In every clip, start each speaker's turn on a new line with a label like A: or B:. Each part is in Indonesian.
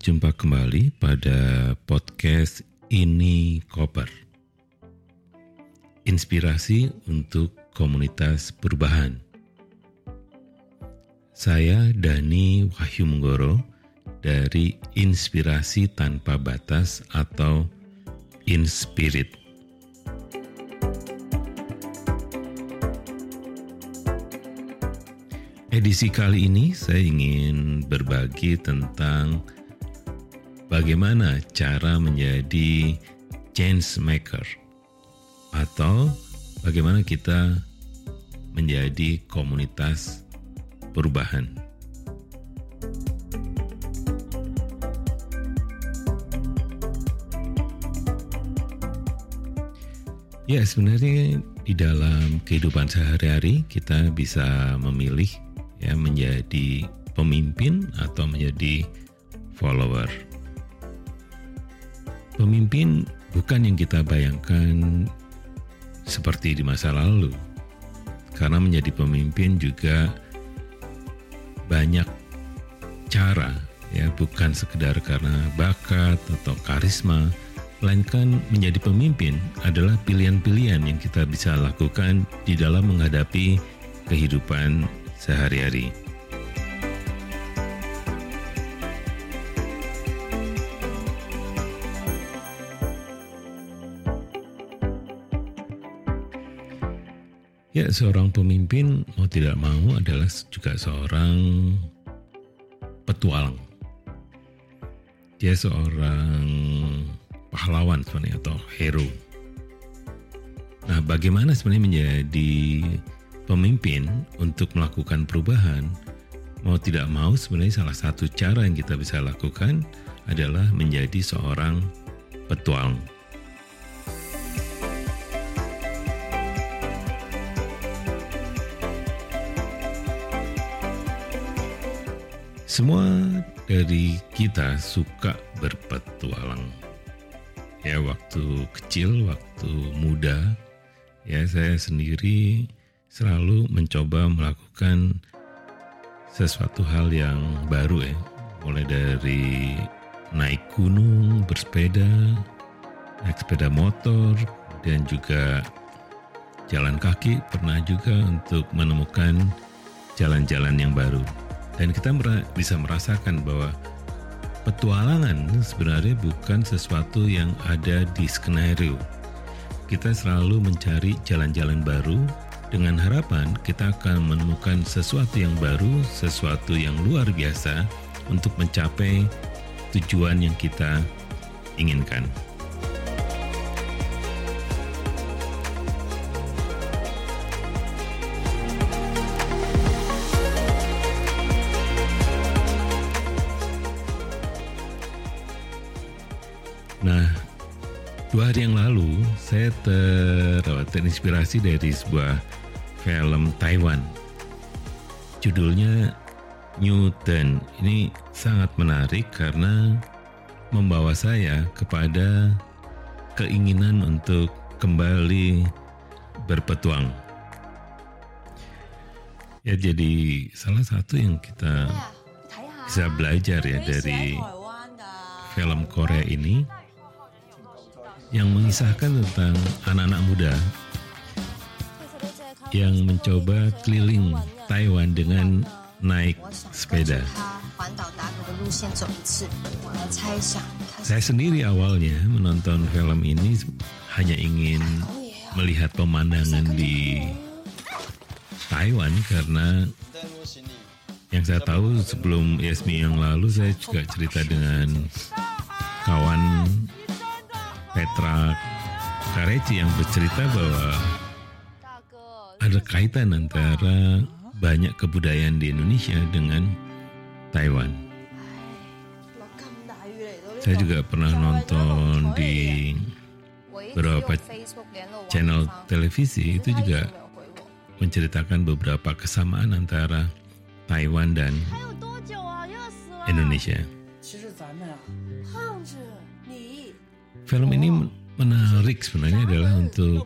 A: Jumpa kembali pada podcast Ini Koper. Inspirasi untuk komunitas perubahan. Saya Dani Wahyu Menggoro dari Inspirasi Tanpa Batas atau Inspirit. Edisi kali ini saya ingin berbagi tentang bagaimana cara menjadi change maker atau bagaimana kita menjadi komunitas perubahan. Ya, sebenarnya di dalam kehidupan sehari-hari kita bisa memilih ya menjadi pemimpin atau menjadi follower. Pemimpin bukan yang kita bayangkan seperti di masa lalu. Karena menjadi pemimpin juga banyak cara ya, bukan sekedar karena bakat atau karisma, melainkan menjadi pemimpin adalah pilihan-pilihan yang kita bisa lakukan di dalam menghadapi kehidupan sehari-hari. Seorang pemimpin mau tidak mau adalah juga seorang petualang. Dia seorang pahlawan sebenarnya atau hero. Nah, bagaimana sebenarnya menjadi pemimpin untuk melakukan perubahan, mau tidak mau sebenarnya salah satu cara yang kita bisa lakukan adalah menjadi seorang petualang. Semua dari kita suka berpetualang. Ya waktu kecil, waktu muda, ya saya sendiri selalu mencoba melakukan sesuatu hal yang baru ya. Mulai dari naik gunung, bersepeda, naik sepeda motor, dan juga jalan kaki pernah juga untuk menemukan jalan-jalan yang baru. Dan kita bisa merasakan bahwa petualangan sebenarnya bukan sesuatu yang ada di skenario. Kita selalu mencari jalan-jalan baru dengan harapan kita akan menemukan sesuatu yang baru, sesuatu yang luar biasa untuk mencapai tujuan yang kita inginkan. Saya ter, terinspirasi dari sebuah film Taiwan. Judulnya Newton. Ini sangat menarik karena membawa saya kepada keinginan untuk kembali berpetuang. Ya jadi salah satu yang kita bisa belajar ya dari film Korea ini yang mengisahkan tentang anak-anak muda yang mencoba keliling Taiwan dengan naik sepeda. Saya sendiri awalnya menonton film ini hanya ingin melihat pemandangan di Taiwan karena yang saya tahu sebelum Yasmi yang lalu saya juga cerita dengan kawan Petra Kareci yang bercerita bahwa ada kaitan antara banyak kebudayaan di Indonesia dengan Taiwan. Saya juga pernah nonton di beberapa channel televisi itu juga menceritakan beberapa kesamaan antara Taiwan dan Indonesia. Film ini menarik sebenarnya adalah untuk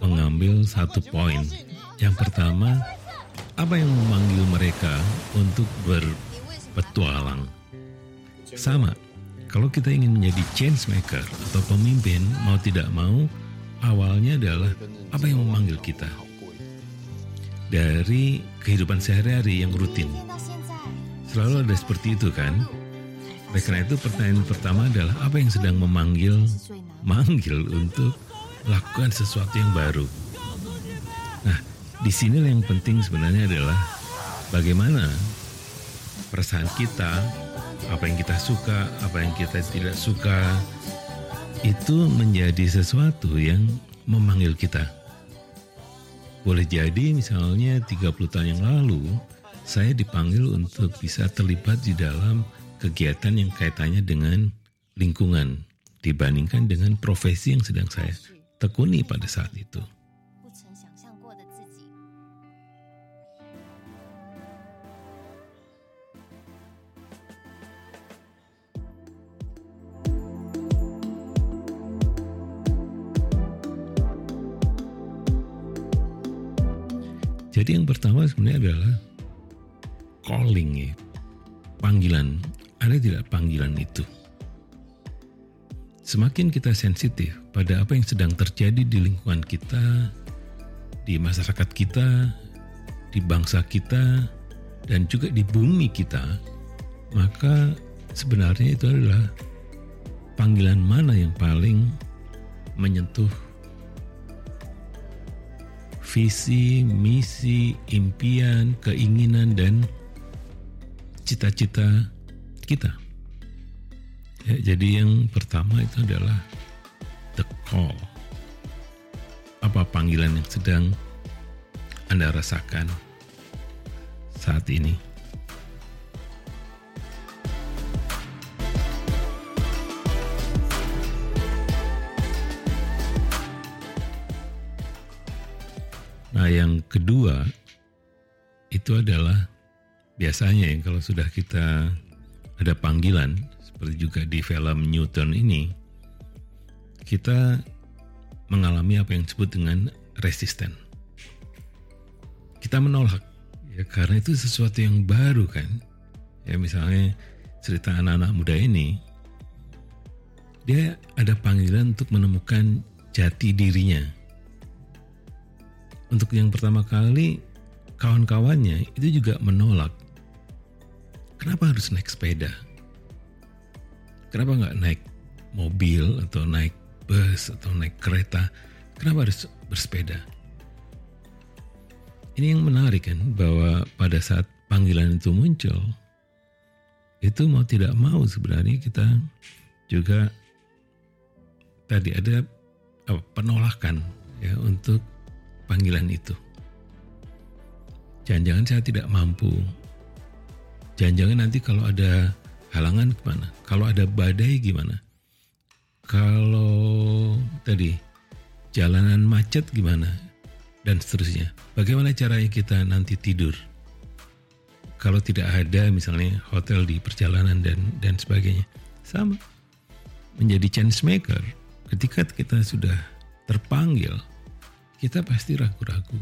A: mengambil satu poin. Yang pertama, apa yang memanggil mereka untuk berpetualang? Sama, kalau kita ingin menjadi change maker atau pemimpin, mau tidak mau, awalnya adalah apa yang memanggil kita dari kehidupan sehari-hari yang rutin. Selalu ada seperti itu kan? Oleh karena itu pertanyaan pertama adalah apa yang sedang memanggil, manggil untuk lakukan sesuatu yang baru. Nah, di sini yang penting sebenarnya adalah bagaimana perasaan kita, apa yang kita suka, apa yang kita tidak suka, itu menjadi sesuatu yang memanggil kita. Boleh jadi misalnya 30 tahun yang lalu, saya dipanggil untuk bisa terlibat di dalam kegiatan yang kaitannya dengan lingkungan dibandingkan dengan profesi yang sedang saya tekuni pada saat itu. Jadi yang pertama sebenarnya adalah calling ya, panggilan. Ada tidak panggilan itu? Semakin kita sensitif pada apa yang sedang terjadi di lingkungan kita, di masyarakat kita, di bangsa kita, dan juga di bumi kita, maka sebenarnya itu adalah panggilan mana yang paling menyentuh visi, misi, impian, keinginan, dan cita-cita kita. Ya, jadi yang pertama itu adalah the call. Apa panggilan yang sedang Anda rasakan saat ini? Nah, yang kedua itu adalah biasanya yang kalau sudah kita ada panggilan seperti juga di film Newton ini kita mengalami apa yang disebut dengan resisten. Kita menolak ya karena itu sesuatu yang baru kan. Ya misalnya cerita anak-anak muda ini dia ada panggilan untuk menemukan jati dirinya untuk yang pertama kali kawan-kawannya itu juga menolak. Kenapa harus naik sepeda? Kenapa nggak naik mobil atau naik bus atau naik kereta? Kenapa harus bersepeda? Ini yang menarik kan bahwa pada saat panggilan itu muncul, itu mau tidak mau sebenarnya kita juga tadi ada apa, penolakan ya untuk panggilan itu. Jangan-jangan saya tidak mampu. Jangan-jangan nanti kalau ada halangan gimana? Kalau ada badai gimana? Kalau tadi jalanan macet gimana? Dan seterusnya. Bagaimana caranya kita nanti tidur? Kalau tidak ada misalnya hotel di perjalanan dan dan sebagainya. Sama. Menjadi chance maker ketika kita sudah terpanggil kita pasti ragu-ragu.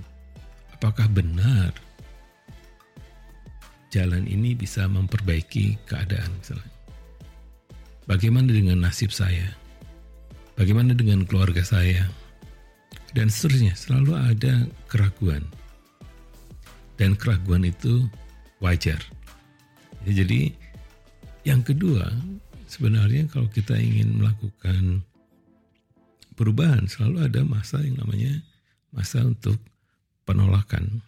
A: Apakah benar jalan ini bisa memperbaiki keadaan misalnya? Bagaimana dengan nasib saya? Bagaimana dengan keluarga saya? Dan seterusnya, selalu ada keraguan. Dan keraguan itu wajar. Jadi yang kedua, sebenarnya kalau kita ingin melakukan perubahan, selalu ada masa yang namanya masa untuk penolakan.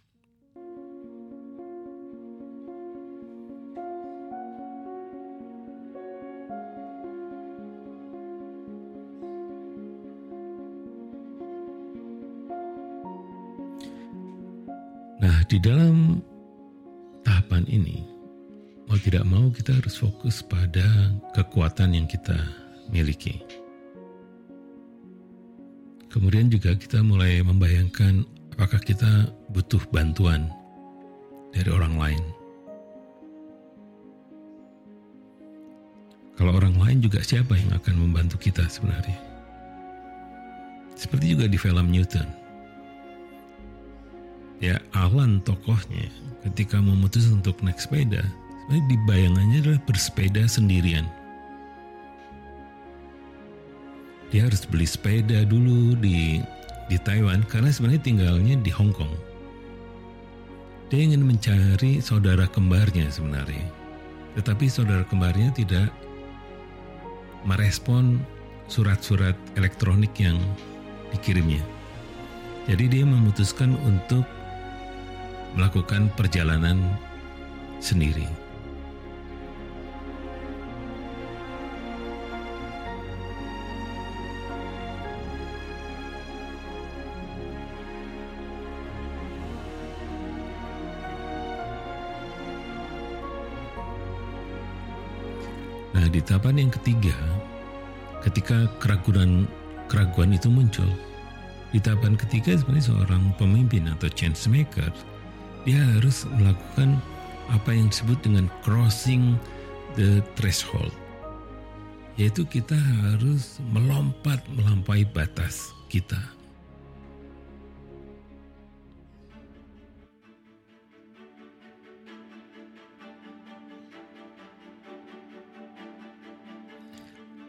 A: Di dalam tahapan ini, mau tidak mau kita harus fokus pada kekuatan yang kita miliki. Kemudian juga kita mulai membayangkan apakah kita butuh bantuan dari orang lain. Kalau orang lain juga siapa yang akan membantu kita sebenarnya? Seperti juga di film Newton. Ya, Alan tokohnya ketika memutuskan untuk naik sepeda, sebenarnya di bayangannya adalah bersepeda sendirian. Dia harus beli sepeda dulu di di Taiwan karena sebenarnya tinggalnya di Hong Kong. Dia ingin mencari saudara kembarnya sebenarnya. Tetapi saudara kembarnya tidak merespon surat-surat elektronik yang dikirimnya. Jadi dia memutuskan untuk melakukan perjalanan sendiri. Nah, di tahapan yang ketiga, ketika keraguan keraguan itu muncul, di tahapan ketiga sebenarnya seorang pemimpin atau change maker dia harus melakukan apa yang disebut dengan crossing the threshold. Yaitu kita harus melompat melampaui batas kita.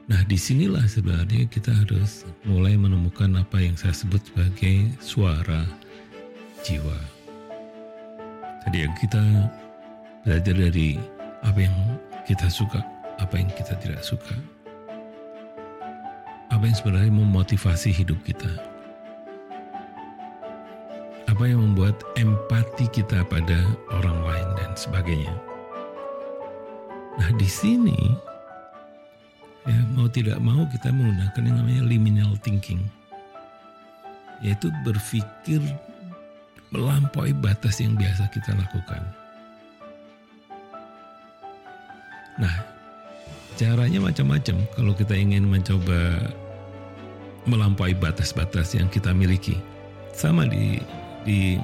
A: Nah, di sinilah sebenarnya kita harus mulai menemukan apa yang saya sebut sebagai suara jiwa. Tadi yang kita belajar dari apa yang kita suka, apa yang kita tidak suka. Apa yang sebenarnya memotivasi hidup kita. Apa yang membuat empati kita pada orang lain dan sebagainya. Nah, di sini ya mau tidak mau kita menggunakan yang namanya liminal thinking. Yaitu berpikir melampaui batas yang biasa kita lakukan. Nah, caranya macam-macam kalau kita ingin mencoba melampaui batas-batas yang kita miliki. Sama di di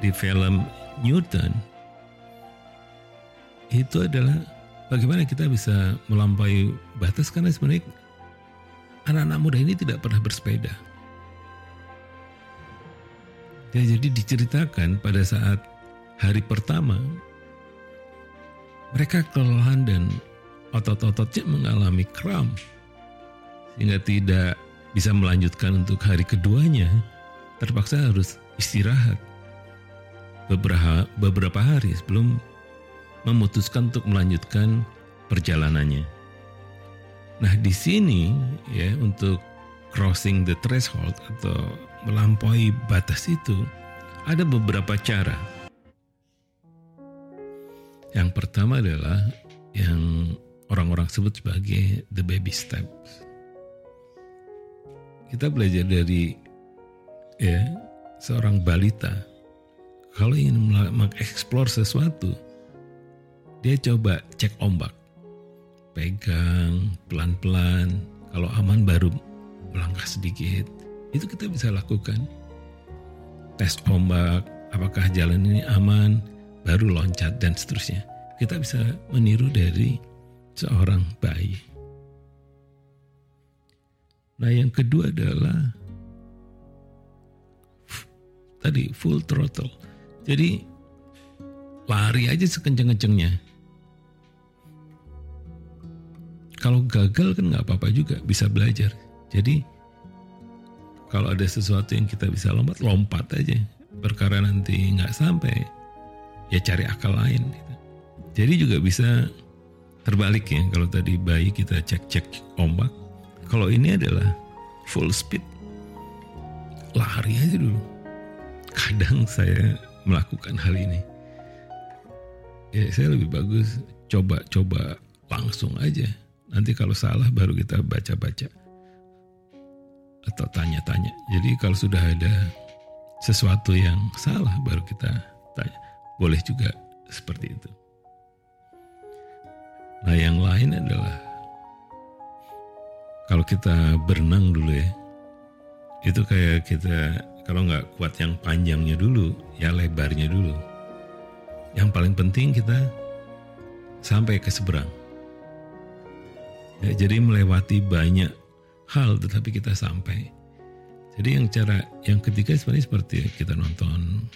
A: di film Newton itu adalah bagaimana kita bisa melampaui batas karena sebenarnya anak-anak muda ini tidak pernah bersepeda. Ya, jadi diceritakan pada saat hari pertama mereka kelelahan dan otot-ototnya mengalami kram sehingga tidak bisa melanjutkan untuk hari keduanya terpaksa harus istirahat beberapa beberapa hari sebelum memutuskan untuk melanjutkan perjalanannya. Nah, di sini ya untuk crossing the threshold atau melampaui batas itu ada beberapa cara. Yang pertama adalah yang orang-orang sebut sebagai the baby steps. Kita belajar dari ya seorang balita kalau ingin mengeksplor sesuatu dia coba cek ombak pegang pelan-pelan kalau aman baru melangkah sedikit itu kita bisa lakukan. Tes ombak, apakah jalan ini aman, baru loncat dan seterusnya. Kita bisa meniru dari seorang bayi. Nah yang kedua adalah tadi full throttle. Jadi lari aja sekenceng-kencengnya. Kalau gagal kan nggak apa-apa juga, bisa belajar. Jadi kalau ada sesuatu yang kita bisa lompat, lompat aja. Perkara nanti nggak sampai, ya cari akal lain. Gitu. Jadi juga bisa terbalik ya. Kalau tadi bayi kita cek-cek ombak, kalau ini adalah full speed, lari aja dulu. Kadang saya melakukan hal ini. Ya saya lebih bagus coba-coba langsung aja. Nanti kalau salah baru kita baca-baca atau tanya-tanya. Jadi kalau sudah ada sesuatu yang salah baru kita tanya. Boleh juga seperti itu. Nah yang lain adalah kalau kita berenang dulu ya, itu kayak kita kalau nggak kuat yang panjangnya dulu, ya lebarnya dulu. Yang paling penting kita sampai ke seberang. Ya, jadi melewati banyak hal tetapi kita sampai. Jadi yang cara yang ketiga sebenarnya seperti kita nonton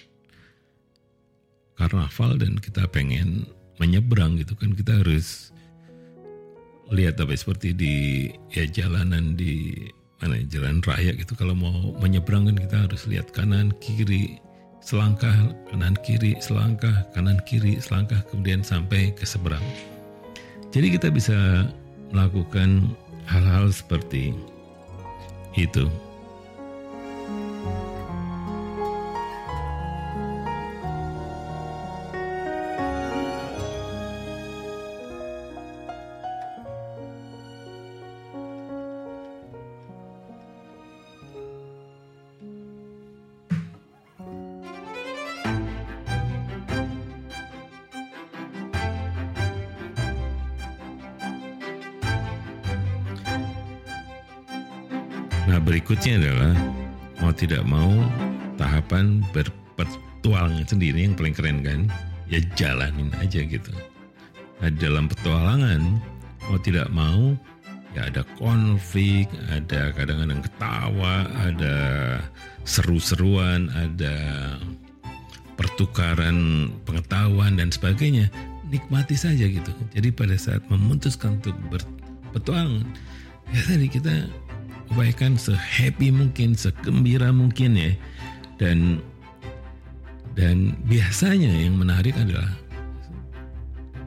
A: karnaval dan kita pengen menyeberang gitu kan kita harus lihat apa seperti di ya jalanan di mana jalan raya gitu kalau mau menyeberang kan kita harus lihat kanan kiri selangkah kanan kiri selangkah kanan kiri selangkah kemudian sampai ke seberang jadi kita bisa melakukan hal-hal seperti itu. Nah berikutnya adalah mau tidak mau tahapan berpetualangan sendiri yang paling keren kan ya jalanin aja gitu. Nah dalam petualangan mau tidak mau ya ada konflik, ada kadang-kadang ketawa, ada seru-seruan, ada pertukaran pengetahuan dan sebagainya. Nikmati saja gitu. Jadi pada saat memutuskan untuk berpetualangan, ya tadi kita upayakan sehappy mungkin, segembira mungkin ya. Dan dan biasanya yang menarik adalah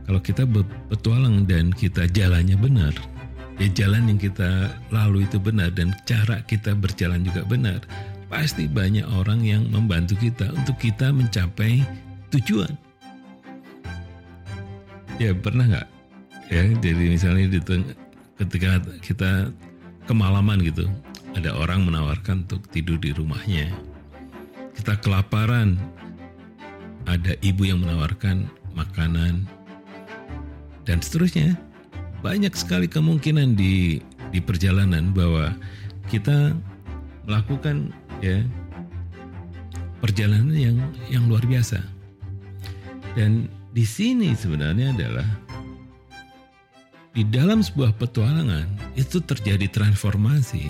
A: kalau kita berpetualang dan kita jalannya benar, ya jalan yang kita lalu itu benar dan cara kita berjalan juga benar, pasti banyak orang yang membantu kita untuk kita mencapai tujuan. Ya pernah nggak? Ya jadi misalnya di ketika kita kemalaman gitu. Ada orang menawarkan untuk tidur di rumahnya. Kita kelaparan. Ada ibu yang menawarkan makanan dan seterusnya. Banyak sekali kemungkinan di di perjalanan bahwa kita melakukan ya perjalanan yang yang luar biasa. Dan di sini sebenarnya adalah di dalam sebuah petualangan itu terjadi transformasi.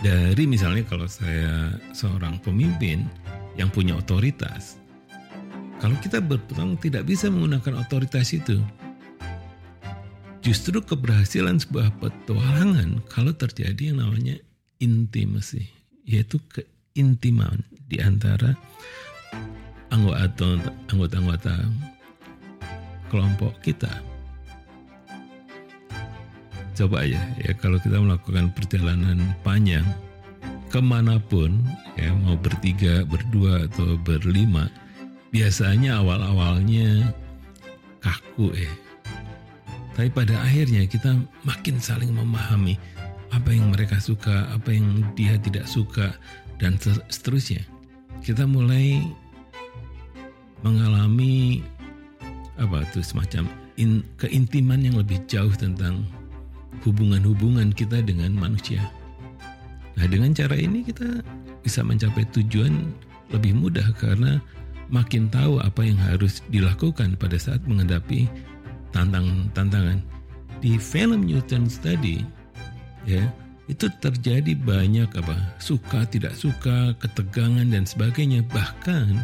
A: Dari misalnya kalau saya seorang pemimpin yang punya otoritas kalau kita berpetualang tidak bisa menggunakan otoritas itu. Justru keberhasilan sebuah petualangan kalau terjadi yang namanya intimasi yaitu keintiman di antara anggota-anggota kelompok kita coba aja ya kalau kita melakukan perjalanan panjang ke mana pun ya mau bertiga berdua atau berlima biasanya awal-awalnya kaku ya. Tapi pada akhirnya kita makin saling memahami apa yang mereka suka apa yang dia tidak suka dan seterusnya. Kita mulai mengalami apa tuh semacam in, keintiman yang lebih jauh tentang hubungan-hubungan kita dengan manusia. Nah, dengan cara ini kita bisa mencapai tujuan lebih mudah karena makin tahu apa yang harus dilakukan pada saat menghadapi tantang-tantangan. Di film Newton Study, ya, itu terjadi banyak apa suka tidak suka ketegangan dan sebagainya bahkan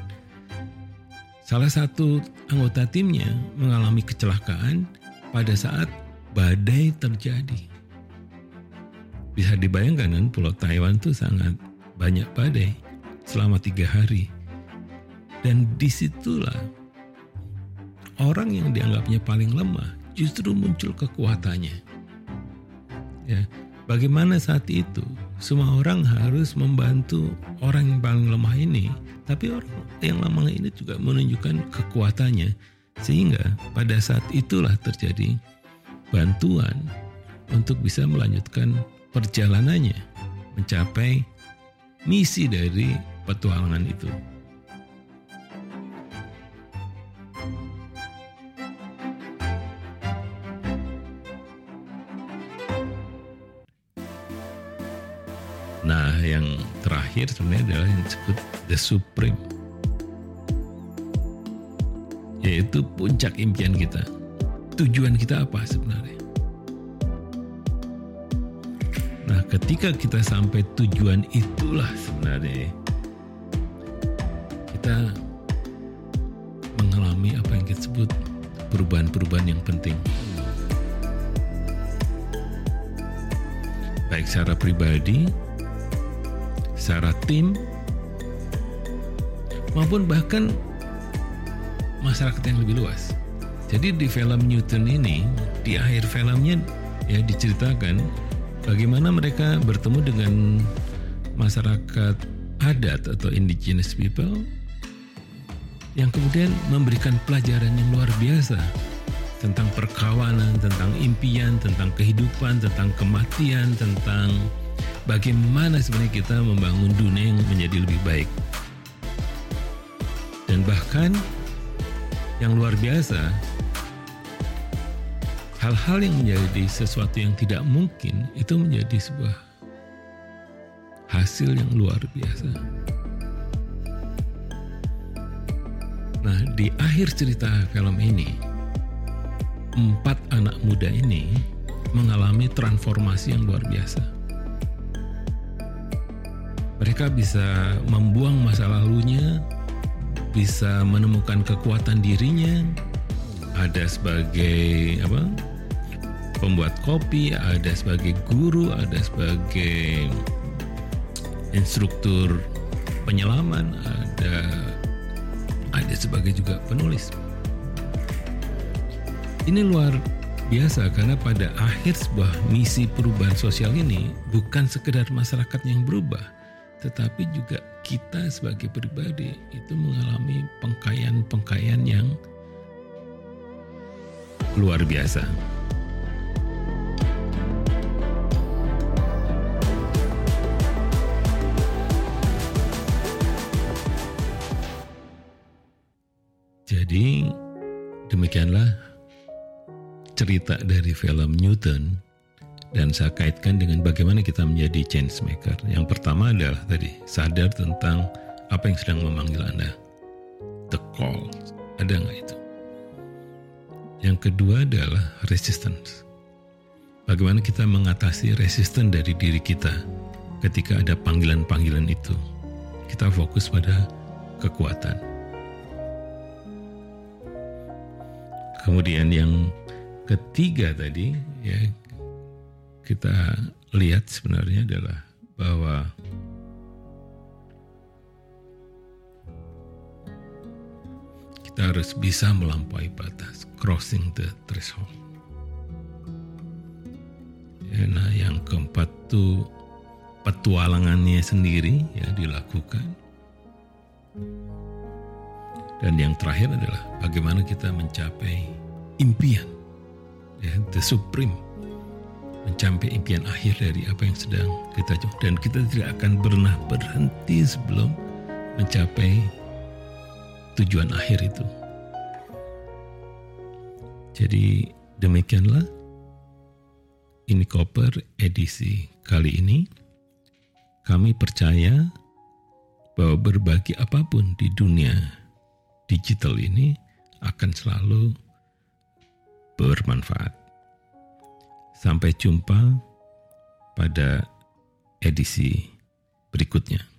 A: salah satu anggota timnya mengalami kecelakaan pada saat badai terjadi. Bisa dibayangkan kan Pulau Taiwan itu sangat banyak badai selama tiga hari. Dan di situlah orang yang dianggapnya paling lemah justru muncul kekuatannya. Ya, bagaimana saat itu semua orang harus membantu orang yang paling lemah ini, tapi orang yang lemah ini juga menunjukkan kekuatannya sehingga pada saat itulah terjadi bantuan untuk bisa melanjutkan perjalanannya mencapai misi dari petualangan itu. Nah, yang terakhir sebenarnya adalah yang disebut the supreme, yaitu puncak impian kita tujuan kita apa sebenarnya. Nah, ketika kita sampai tujuan itulah sebenarnya kita mengalami apa yang kita sebut perubahan-perubahan yang penting. Baik secara pribadi, secara tim, maupun bahkan masyarakat yang lebih luas. Jadi di film Newton ini, di akhir filmnya ya diceritakan bagaimana mereka bertemu dengan masyarakat adat atau indigenous people yang kemudian memberikan pelajaran yang luar biasa tentang perkawanan, tentang impian, tentang kehidupan, tentang kematian, tentang bagaimana sebenarnya kita membangun dunia yang menjadi lebih baik. Dan bahkan yang luar biasa, hal-hal yang menjadi sesuatu yang tidak mungkin itu menjadi sebuah hasil yang luar biasa. Nah, di akhir cerita film ini, empat anak muda ini mengalami transformasi yang luar biasa. Mereka bisa membuang masa lalunya, bisa menemukan kekuatan dirinya, ada sebagai apa? Pembuat kopi, ada sebagai guru, ada sebagai instruktur penyelaman, ada ada sebagai juga penulis. Ini luar biasa karena pada akhir sebuah misi perubahan sosial ini bukan sekedar masyarakat yang berubah, tetapi juga kita sebagai pribadi itu mengalami pengkayaan-pengkayaan yang luar biasa. Jadi demikianlah cerita dari film Newton dan saya kaitkan dengan bagaimana kita menjadi change maker. Yang pertama adalah tadi sadar tentang apa yang sedang memanggil Anda. The call. Ada nggak itu? Yang kedua adalah resistance. Bagaimana kita mengatasi resistance dari diri kita ketika ada panggilan-panggilan itu. Kita fokus pada kekuatan. Kemudian yang ketiga tadi ya kita lihat sebenarnya adalah bahwa kita harus bisa melampaui batas, crossing the threshold. Ya, nah yang keempat tuh petualangannya sendiri ya dilakukan. Dan yang terakhir adalah bagaimana kita mencapai impian, ya, the supreme, mencapai impian akhir dari apa yang sedang kita coba. Dan kita tidak akan pernah berhenti sebelum mencapai tujuan akhir itu. Jadi demikianlah ini koper edisi kali ini. Kami percaya bahwa berbagi apa pun di dunia digital ini akan selalu bermanfaat. Sampai jumpa pada edisi berikutnya.